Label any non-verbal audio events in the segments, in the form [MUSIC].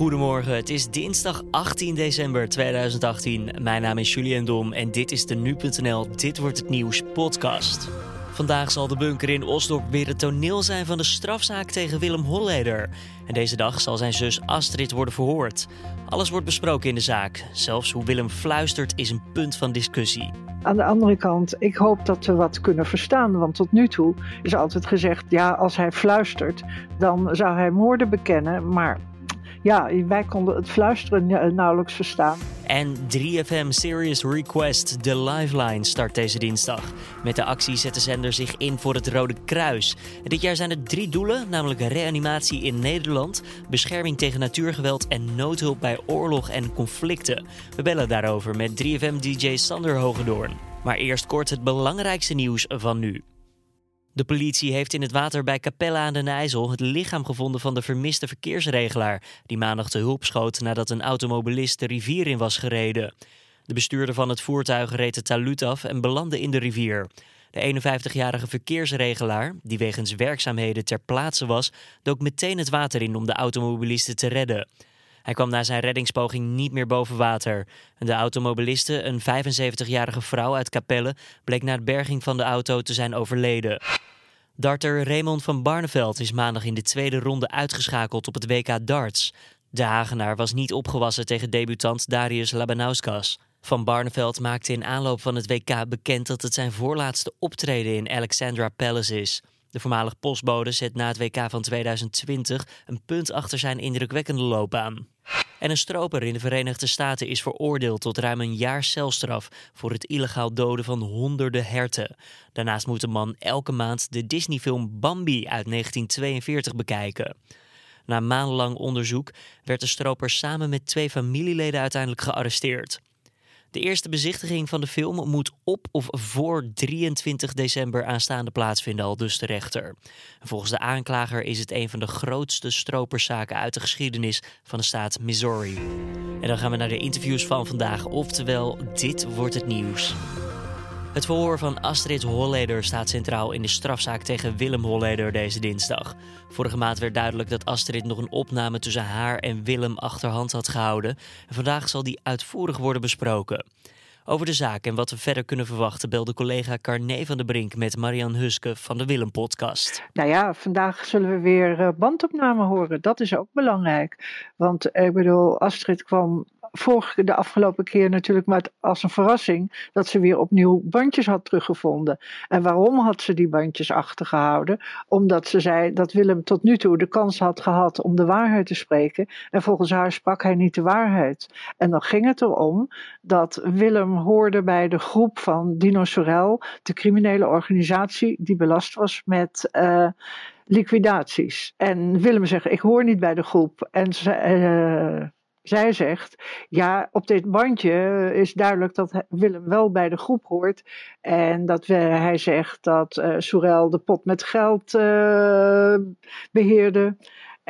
Goedemorgen, het is dinsdag 18 december 2018. Mijn naam is Julian Dom en dit is de Nu.nl Dit Wordt Het Nieuws podcast. Vandaag zal de bunker in Osdorp weer het toneel zijn van de strafzaak tegen Willem Holleder. En deze dag zal zijn zus Astrid worden verhoord. Alles wordt besproken in de zaak. Zelfs hoe Willem fluistert is een punt van discussie. Aan de andere kant, ik hoop dat we wat kunnen verstaan. Want tot nu toe is altijd gezegd: ja, als hij fluistert, dan zou hij moorden bekennen. Maar ja, wij konden het fluisteren nauwelijks verstaan. En 3FM Serious Request, de Lifeline, start deze dinsdag. Met de actie zet de zender zich in voor het Rode Kruis. dit jaar zijn er drie doelen, namelijk reanimatie in Nederland, bescherming tegen natuurgeweld en noodhulp bij oorlog en conflicten. We bellen daarover met 3FM-DJ Sander Hogedoorn. Maar eerst kort het belangrijkste nieuws van nu. De politie heeft in het water bij Capelle aan den IJssel het lichaam gevonden van de vermiste verkeersregelaar, die maandag te hulp schoot nadat een automobilist de rivier in was gereden. De bestuurder van het voertuig reed de taluut af en belandde in de rivier. De 51-jarige verkeersregelaar, die wegens werkzaamheden ter plaatse was, dook meteen het water in om de automobilisten te redden. Hij kwam na zijn reddingspoging niet meer boven water. De automobiliste, een 75-jarige vrouw uit Capelle, bleek na de berging van de auto te zijn overleden. Darter Raymond van Barneveld is maandag in de tweede ronde uitgeschakeld op het WK darts. De Hagenaar was niet opgewassen tegen debutant Darius Labanauskas. Van Barneveld maakte in aanloop van het WK bekend dat het zijn voorlaatste optreden in Alexandra Palace is. De voormalig postbode zet na het WK van 2020 een punt achter zijn indrukwekkende loopbaan. En een stroper in de Verenigde Staten is veroordeeld tot ruim een jaar celstraf voor het illegaal doden van honderden herten. Daarnaast moet de man elke maand de Disney-film Bambi uit 1942 bekijken. Na maandenlang onderzoek werd de stroper samen met twee familieleden uiteindelijk gearresteerd. De eerste bezichtiging van de film moet op of voor 23 december aanstaande plaatsvinden, al dus de rechter. Volgens de aanklager is het een van de grootste stroperszaken uit de geschiedenis van de staat Missouri. En dan gaan we naar de interviews van vandaag, oftewel dit wordt het nieuws. Het verhoor van Astrid Holleder staat centraal in de strafzaak tegen Willem Holleder deze dinsdag. Vorige maand werd duidelijk dat Astrid nog een opname tussen haar en Willem achterhand had gehouden. En vandaag zal die uitvoerig worden besproken. Over de zaak en wat we verder kunnen verwachten belde collega Carné van der Brink met Marian Huske van de Willem Podcast. Nou ja, vandaag zullen we weer eh, bandopname horen. Dat is ook belangrijk. Want ik bedoel, Astrid kwam vorige, de afgelopen keer natuurlijk maar als een verrassing dat ze weer opnieuw bandjes had teruggevonden. En waarom had ze die bandjes achtergehouden? Omdat ze zei dat Willem tot nu toe de kans had gehad om de waarheid te spreken. En volgens haar sprak hij niet de waarheid. En dan ging het erom dat Willem hoorde bij de groep van Dino Sorel, de criminele organisatie die belast was met. Uh, liquidaties. En Willem zegt: Ik hoor niet bij de groep. En ze, uh, zij zegt, ja, op dit bandje is duidelijk dat Willem wel bij de groep hoort. En dat hij zegt dat uh, Sorel de pot met geld uh, beheerde.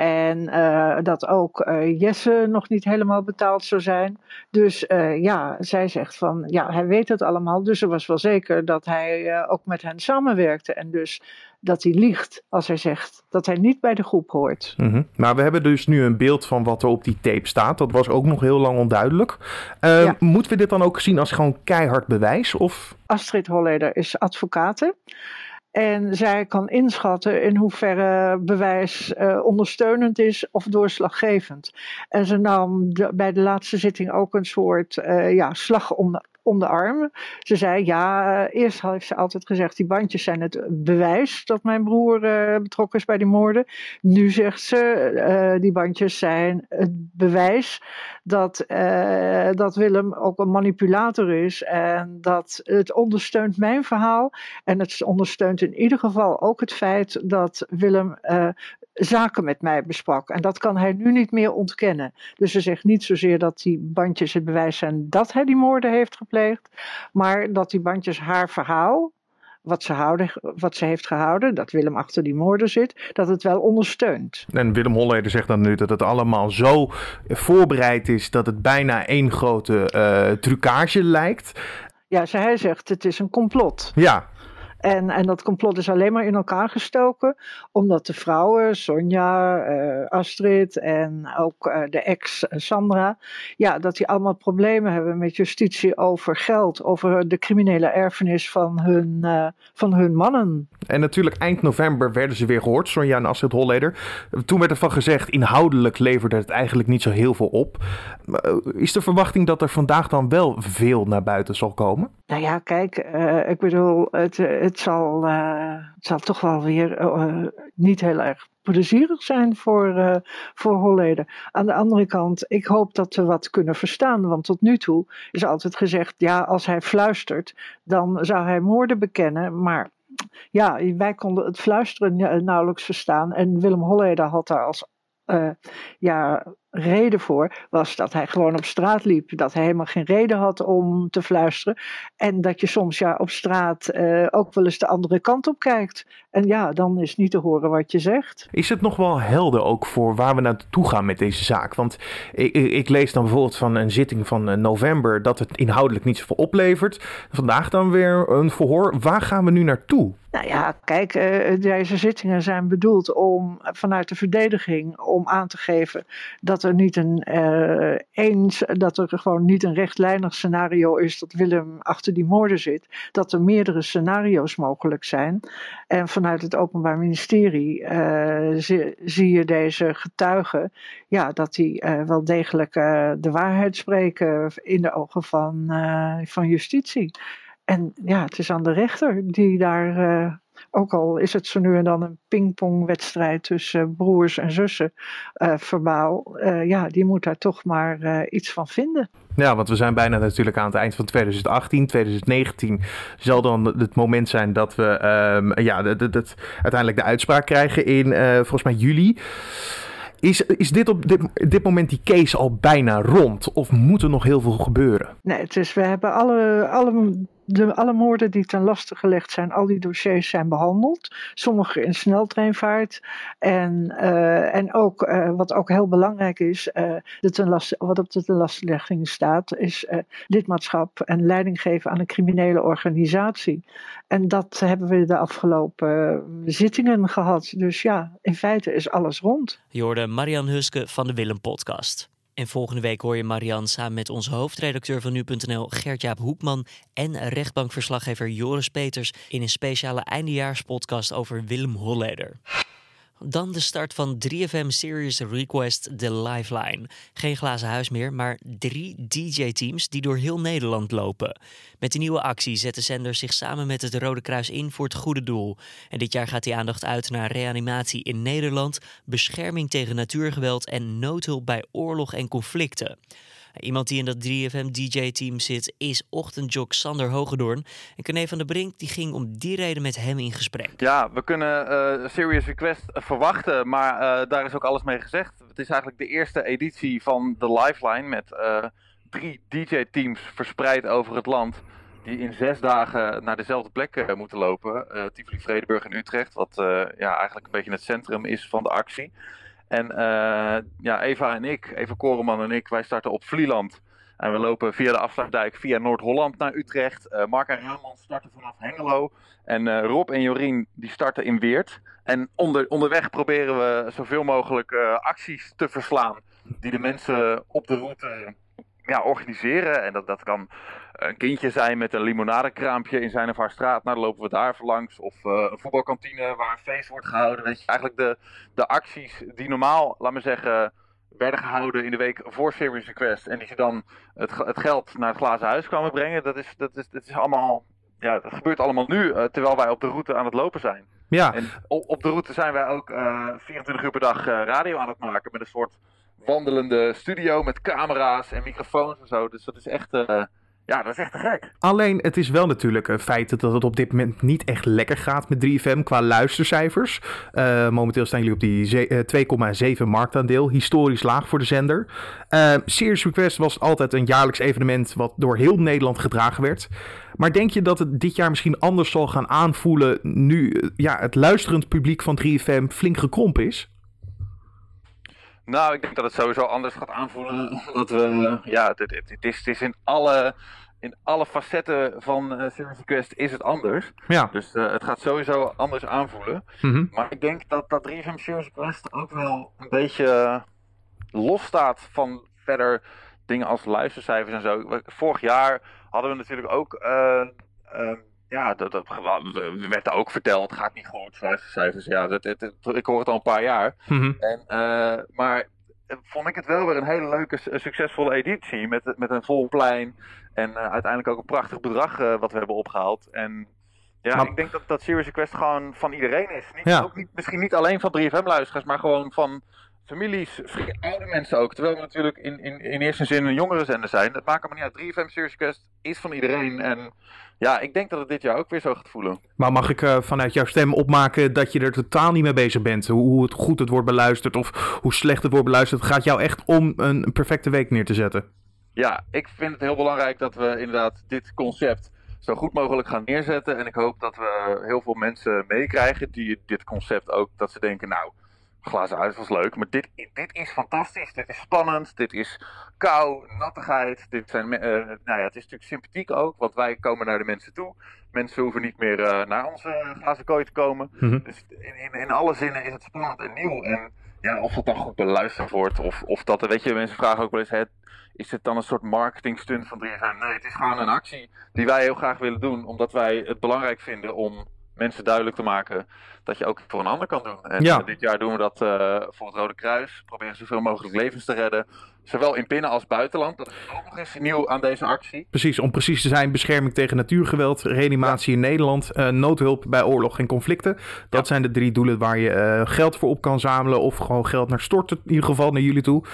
En uh, dat ook uh, Jesse nog niet helemaal betaald zou zijn. Dus uh, ja, zij zegt van ja, hij weet het allemaal. Dus er was wel zeker dat hij ook met hen samenwerkte. En dus dat hij liegt als hij zegt dat hij niet bij de groep hoort. Mm -hmm. Maar we hebben dus nu een beeld van wat er op die tape staat. Dat was ook nog heel lang onduidelijk. Ja. Moeten we dit dan ook zien als gewoon keihard bewijs? Of? Astrid Holleder is advocate. En zij kan inschatten in hoeverre bewijs uh, ondersteunend is of doorslaggevend. En ze nam bij de laatste zitting ook een soort uh, ja, slag om de, arm. Ze zei, ja, eerst heeft ze altijd gezegd, die bandjes zijn het bewijs dat mijn broer betrokken is bij die moorden. Nu zegt ze, die bandjes zijn het bewijs dat, uh, dat Willem ook een manipulator is. En dat het ondersteunt mijn verhaal. En het ondersteunt in ieder geval ook het feit dat Willem zaken met mij besprak. En dat kan hij nu niet meer ontkennen. Dus ze zegt niet zozeer dat die bandjes het bewijs zijn dat hij die moorden heeft gepleegd, maar dat die bandjes haar verhaal, wat ze, houden, wat ze heeft gehouden, dat Willem achter die moorden zit, dat het wel ondersteunt. En Willem Holleder zegt dan nu dat het allemaal zo voorbereid is dat het bijna één grote uh, trucage lijkt. Ja, hij zegt het is een complot. Ja, En, en dat complot is alleen maar in elkaar gestoken omdat de vrouwen, Sonja, uh, Astrid en ook uh, de ex Sandra, ja, dat die allemaal problemen hebben met justitie over geld, over de criminele erfenis van hun, uh, van hun mannen. En natuurlijk eind november werden ze weer gehoord, Sonja en Astrid Holleder. Toen werd ervan gezegd, inhoudelijk leverde het eigenlijk niet zo heel veel op. Is de verwachting dat er vandaag dan wel veel naar buiten zal komen? Nou ja, kijk, ik bedoel, het, het, zal, het zal toch wel weer niet heel erg plezierig zijn voor, uh, voor Holleder. Aan de andere kant, ik hoop dat we wat kunnen verstaan. Want tot nu toe is altijd gezegd: ja, als hij fluistert, dan zou hij moorden bekennen. Maar ja, wij konden het fluisteren nauwelijks verstaan. En Willem Holleder had daar als ja, reden voor was dat hij gewoon op straat liep. Dat hij helemaal geen reden had om te fluisteren. En dat je soms ja, op straat uh, ook wel eens de andere kant op kijkt. En ja, dan is niet te horen wat je zegt. Is het nog wel helder ook voor waar we naartoe gaan met deze zaak? Want ik, ik lees dan bijvoorbeeld van een zitting van eh, november dat het inhoudelijk niet zoveel oplevert. Vandaag dan weer een verhoor. Waar gaan we nu naartoe? Nou ja, kijk, uh, deze zittingen zijn bedoeld om vanuit de verdediging om aan te geven dat er niet een uh, eens, dat er gewoon niet een rechtlijnig scenario is dat Willem achter die moorden zit. Dat er meerdere scenario's mogelijk zijn. En vanuit het Openbaar Ministerie uh, zie, je deze getuigen, ja, dat die wel degelijk de waarheid spreken in de ogen van, van justitie. En ja, het is aan de rechter die daar, ook al is het zo nu en dan een pingpongwedstrijd tussen broers en zussen, verbaal, ja, die moet daar toch maar iets van vinden. Ja, want we zijn bijna natuurlijk aan het eind van 2018. 2019 zal dan het moment zijn dat we um, ja, dat, uiteindelijk de uitspraak krijgen in volgens mij juli. Is, is dit op dit, dit, moment die case al bijna rond? Of moet er nog heel veel gebeuren? Nee, is, we hebben alle, alle de, alle moorden die ten laste gelegd zijn, al die dossiers zijn behandeld. Sommige in sneltreinvaart. En, uh, en ook, uh, wat ook heel belangrijk is, uh, de ten laste, wat op de ten lastenlegging staat, is lidmaatschap en leiding geven aan een criminele organisatie. En dat hebben we de afgelopen zittingen gehad. Dus ja, in feite is alles rond. Je hoorde Marian Huske van de Willem Podcast. En volgende week hoor je Marianne samen met onze hoofdredacteur van nu.nl Gert-Jaap Hoekman en rechtbankverslaggever Joris Peters in een speciale eindejaarspodcast over Willem Holleder. Dan de start van 3FM Serious Request The Lifeline. Geen glazen huis meer, maar drie DJ-teams die door heel Nederland lopen. Met de nieuwe actie zet de zender zich samen met het Rode Kruis in voor het goede doel. En dit jaar gaat die aandacht uit naar reanimatie in Nederland, bescherming tegen natuurgeweld en noodhulp bij oorlog en conflicten. Iemand die in dat 3FM DJ-team zit is ochtendjok Sander Hogedoorn. En Corné van der Brink die ging om die reden met hem in gesprek. Ja, we kunnen uh, Serious Request verwachten, maar uh, daar is ook alles mee gezegd. Het is eigenlijk de eerste editie van The Lifeline met drie DJ-teams verspreid over het land. Die in zes dagen naar dezelfde plek moeten lopen. Tivoli, Vredeburg en Utrecht. Wat ja, eigenlijk een beetje het centrum is van de actie. En uh, ja, Eva en ik, Eva Koreman en ik, wij starten op Vlieland. En we lopen via de afsluitdijk via Noord-Holland naar Utrecht. Uh, Mark en Raman starten vanaf Hengelo. En uh, Rob en Jorien die starten in Weert. En onder, onderweg proberen we zoveel mogelijk acties te verslaan. Die de mensen op de route ja, organiseren. En dat, dat kan een kindje zijn met een limonadekraampje in zijn of haar straat. Nou, dan lopen we daar langs. Of uh, een voetbalkantine waar een feest wordt gehouden. Weet je, eigenlijk de, de acties die normaal, laat me zeggen, werden gehouden in de week voor Serious Request. En die ze dan het, het geld naar het glazen huis kwamen brengen. Dat is, dat is, dat is allemaal, ja, dat gebeurt allemaal nu, uh, terwijl wij op de route aan het lopen zijn. Ja. En op, op de route zijn wij ook uh, 24 uur per dag radio aan het maken. Met een soort wandelende studio met camera's en microfoons en zo. Dus dat is echt ja, dat is echt te gek. Alleen, het is wel natuurlijk een feit dat het op dit moment niet echt lekker gaat met 3FM qua luistercijfers. Uh, momenteel staan jullie op die 2,7 uh, marktaandeel. Historisch laag voor de zender. Uh, Serious Request was altijd een jaarlijks evenement wat door heel Nederland gedragen werd. Maar denk je dat het dit jaar misschien anders zal gaan aanvoelen nu ja, het luisterend publiek van 3FM flink gekrompen is? Nou, ik denk dat het sowieso anders gaat aanvoelen. Omdat we, ja, het, het, het, is, het is in alle in alle facetten van uh, Serious Request is het anders. Ja. Dus het gaat sowieso anders aanvoelen. Mhm. Maar ik denk dat dat 3FM Serious Request ook wel een beetje los staat van verder dingen als luistercijfers en zo. Vorig jaar hadden we natuurlijk ook ja, dat, dat werd er ook verteld. Het gaat niet goed, cijfers. Ja, dat, ik hoor het al een paar jaar. Mhm. en, uh, maar eh, vond ik het wel weer een hele leuke, succesvolle editie. Met, met een vol plein. En uh, uiteindelijk ook een prachtig bedrag uh, wat we hebben opgehaald. En ja, maar... ik denk dat, dat Serious Request gewoon van iedereen is. Niet, ja. ook niet, misschien niet alleen van 3FM-luisteraars, maar gewoon van families, oude mensen ook. Terwijl we natuurlijk in, in, in eerste zin een jongere zender zijn. Dat maakt maar niet uit. 3FM Serious Request is van iedereen. En ja, ik denk dat het dit jaar ook weer zo gaat voelen. Maar mag ik uh, vanuit jouw stem opmaken dat je er totaal niet mee bezig bent? Hoe, hoe het goed het wordt beluisterd of hoe slecht het wordt beluisterd. Het gaat jou echt om een perfecte week neer te zetten. Ja, ik vind het heel belangrijk dat we inderdaad dit concept zo goed mogelijk gaan neerzetten. En ik hoop dat we heel veel mensen meekrijgen die dit concept ook, dat ze denken, nou, glazen uit was leuk, maar dit, dit is fantastisch. Dit is spannend, dit is kou, nattigheid. Dit zijn, uh, nou ja, het is natuurlijk sympathiek ook, want wij komen naar de mensen toe. Mensen hoeven niet meer uh, naar onze glazen kooi te komen. Mm -hmm. Dus in, in, in, alle zinnen is het spannend en nieuw. En ja, of het dan goed beluisterd wordt, of, of dat, weet je, mensen vragen ook wel eens, hè, is het dan een soort marketing stunt van 3FM? Nee, het is gewoon een actie die wij heel graag willen doen, omdat wij het belangrijk vinden om mensen duidelijk te maken dat je ook voor een ander kan doen. En ja. uh, dit jaar doen we dat uh, voor het Rode Kruis. Proberen zoveel mogelijk levens te redden. Zowel in binnen- als buitenland. Dat is ook nog eens nieuw aan deze actie. Precies, om precies te zijn, bescherming tegen natuurgeweld, reanimatie ja. in Nederland, uh, noodhulp bij oorlog en conflicten. Dat ja. zijn de drie doelen waar je geld voor op kan zamelen of gewoon geld naar storten, in ieder geval naar jullie toe.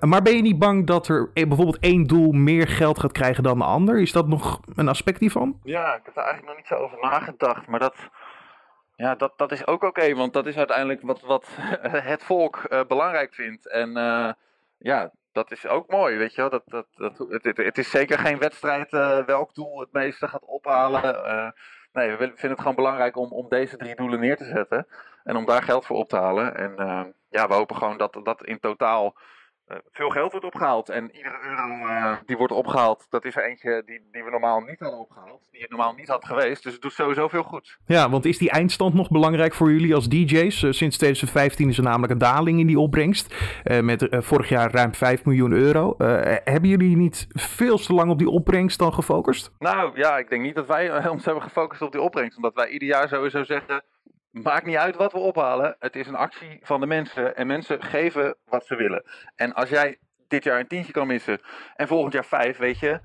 Maar ben je niet bang dat er bijvoorbeeld één doel meer geld gaat krijgen dan de ander? Is dat nog een aspect hiervan? Ja, ik heb er eigenlijk nog niet zo over nagedacht, maar dat... Ja, dat, dat is ook oké, want dat is uiteindelijk wat, wat [LAUGHS] het volk uh, belangrijk vindt. En uh, ja, dat is ook mooi, weet je wel. Dat, dat, dat, het, het, is zeker geen wedstrijd uh, welk doel het meeste gaat ophalen. nee, we vinden het gewoon belangrijk om, om deze drie doelen neer te zetten. En om daar geld voor op te halen. En ja, we hopen gewoon dat dat in totaal veel geld wordt opgehaald. En iedere euro uh, die wordt opgehaald, dat is er eentje die, die we normaal niet hadden opgehaald. Die het normaal niet had geweest. Dus het doet sowieso veel goed. Ja, want is die eindstand nog belangrijk voor jullie als DJ's? Uh, sinds 2015 is er namelijk een daling in die opbrengst. met vorig jaar ruim 5 miljoen euro. hebben jullie niet veel te lang op die opbrengst dan gefocust? Nou ja, ik denk niet dat wij [LAUGHS] ons hebben gefocust op die opbrengst. Omdat wij ieder jaar sowieso zeggen... Maakt niet uit wat we ophalen. Het is een actie van de mensen. En mensen geven wat ze willen. En als jij dit jaar een tientje kan missen. En volgend jaar vijf, weet je.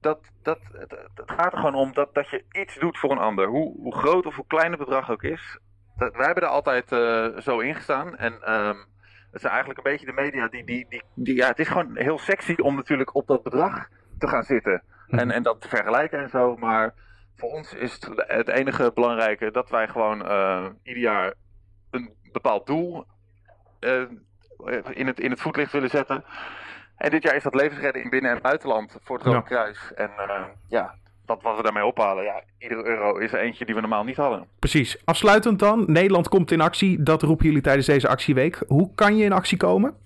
Dat, dat, het, gaat er gewoon om dat, dat je iets doet voor een ander. Hoe, hoe groot of hoe klein het bedrag ook is. Dat, wij hebben er altijd uh, zo in gestaan. En um, het zijn eigenlijk een beetje de media die, die, die, die. Ja, het is gewoon heel sexy om natuurlijk op dat bedrag te gaan zitten. En, en dat te vergelijken en zo. Maar voor ons is het, het enige belangrijke dat wij gewoon uh, ieder jaar een bepaald doel uh, in, het, in het voetlicht willen zetten. En dit jaar is dat levensredden in binnen- en buitenland voor het Rode ja. Kruis. En uh, ja, wat, wat we daarmee ophalen, ja, iedere euro is er eentje die we normaal niet hadden. Precies. Afsluitend dan, Nederland komt in actie. Dat roepen jullie tijdens deze actieweek. Hoe kan je in actie komen?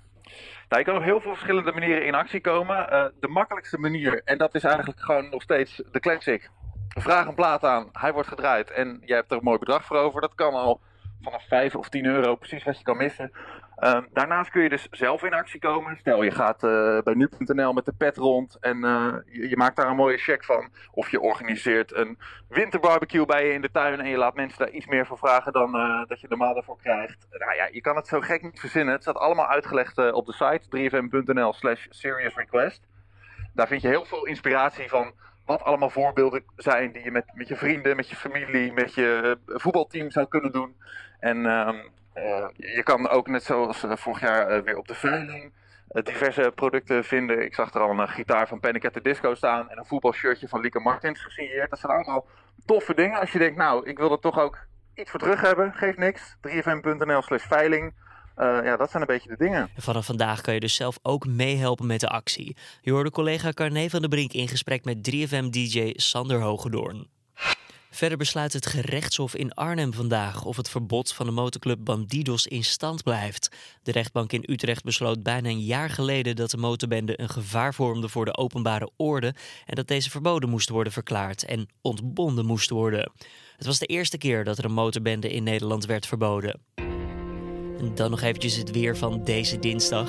Nou, je kan op heel veel verschillende manieren in actie komen. Uh, de makkelijkste manier, en dat is eigenlijk gewoon nog steeds de classic. Vraag een plaat aan, hij wordt gedraaid en jij hebt er een mooi bedrag voor over. Dat kan al vanaf 5 of 10 euro, precies wat je kan missen. Uh, daarnaast kun je dus zelf in actie komen. Stel je gaat uh, bij nu.nl met de pet rond en uh, je, maakt daar een mooie check van. Of je organiseert een winterbarbecue bij je in de tuin en je laat mensen daar iets meer voor vragen dan dat je normaal daarvoor krijgt. Nou ja, je kan het zo gek niet verzinnen. Het staat allemaal uitgelegd op de site 3fm.nl slash seriousrequest. Daar vind je heel veel inspiratie van wat allemaal voorbeelden zijn die je met, met je vrienden, met je familie, met je uh, voetbalteam zou kunnen doen. En uh, uh, je kan ook net zoals vorig jaar weer op de veiling diverse producten vinden. Ik zag er al een gitaar van Panic at the Disco staan en een voetbalshirtje van Lieke Martins gesigneerd. Dat zijn allemaal toffe dingen. Als je denkt, nou, ik wil er toch ook iets voor terug hebben, geeft niks. 3fm.nl slash veiling. Uh, ja, dat zijn een beetje de dingen. En vanaf vandaag kan je dus zelf ook meehelpen met de actie. Je hoorde collega Carne van der Brink in gesprek met 3FM-DJ Sander Hogedoorn. Verder besluit het gerechtshof in Arnhem vandaag of het verbod van de motorclub Bandidos in stand blijft. De rechtbank in Utrecht besloot bijna een jaar geleden dat de motorbende een gevaar vormde voor de openbare orde en dat deze verboden moest worden verklaard en ontbonden moest worden. Het was de eerste keer dat er een motorbende in Nederland werd verboden. En dan nog eventjes het weer van deze dinsdag.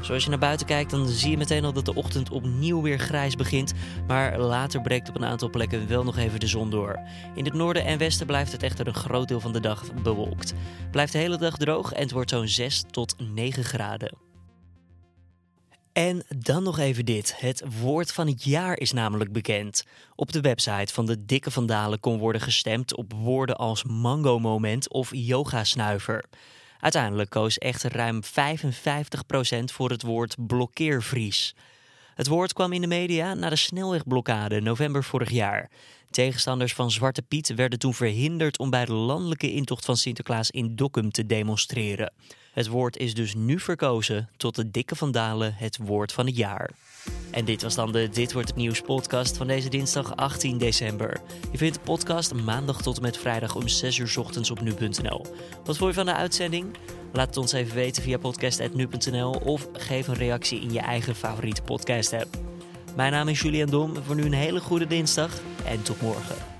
Zoals je naar buiten kijkt, dan zie je meteen al dat de ochtend opnieuw weer grijs begint. Maar later breekt op een aantal plekken wel nog even de zon door. In het noorden en westen blijft het echter een groot deel van de dag bewolkt. Blijft de hele dag droog en het wordt zo'n 6 tot 9 graden. En dan nog even dit. Het woord van het jaar is namelijk bekend. Op de website van de Dikke Vandalen kon worden gestemd op woorden als mango-moment of yoga-snuiver. Uiteindelijk koos echter ruim 55% voor het woord blokkeervries. Het woord kwam in de media na de snelwegblokkade november vorig jaar. Tegenstanders van Zwarte Piet werden toen verhinderd om bij de landelijke intocht van Sinterklaas in Dokkum te demonstreren. Het woord is dus nu verkozen tot de dikke vandalen het woord van het jaar. En dit was dan de Dit wordt het nieuws podcast van deze dinsdag 18 december. Je vindt de podcast maandag tot en met vrijdag om 6 uur ochtends op nu.nl. Wat vond je van de uitzending? Laat het ons even weten via podcast.nu.nl of geef een reactie in je eigen favoriete podcast app. Mijn naam is Julian Dom. Voor nu een hele goede dinsdag en tot morgen.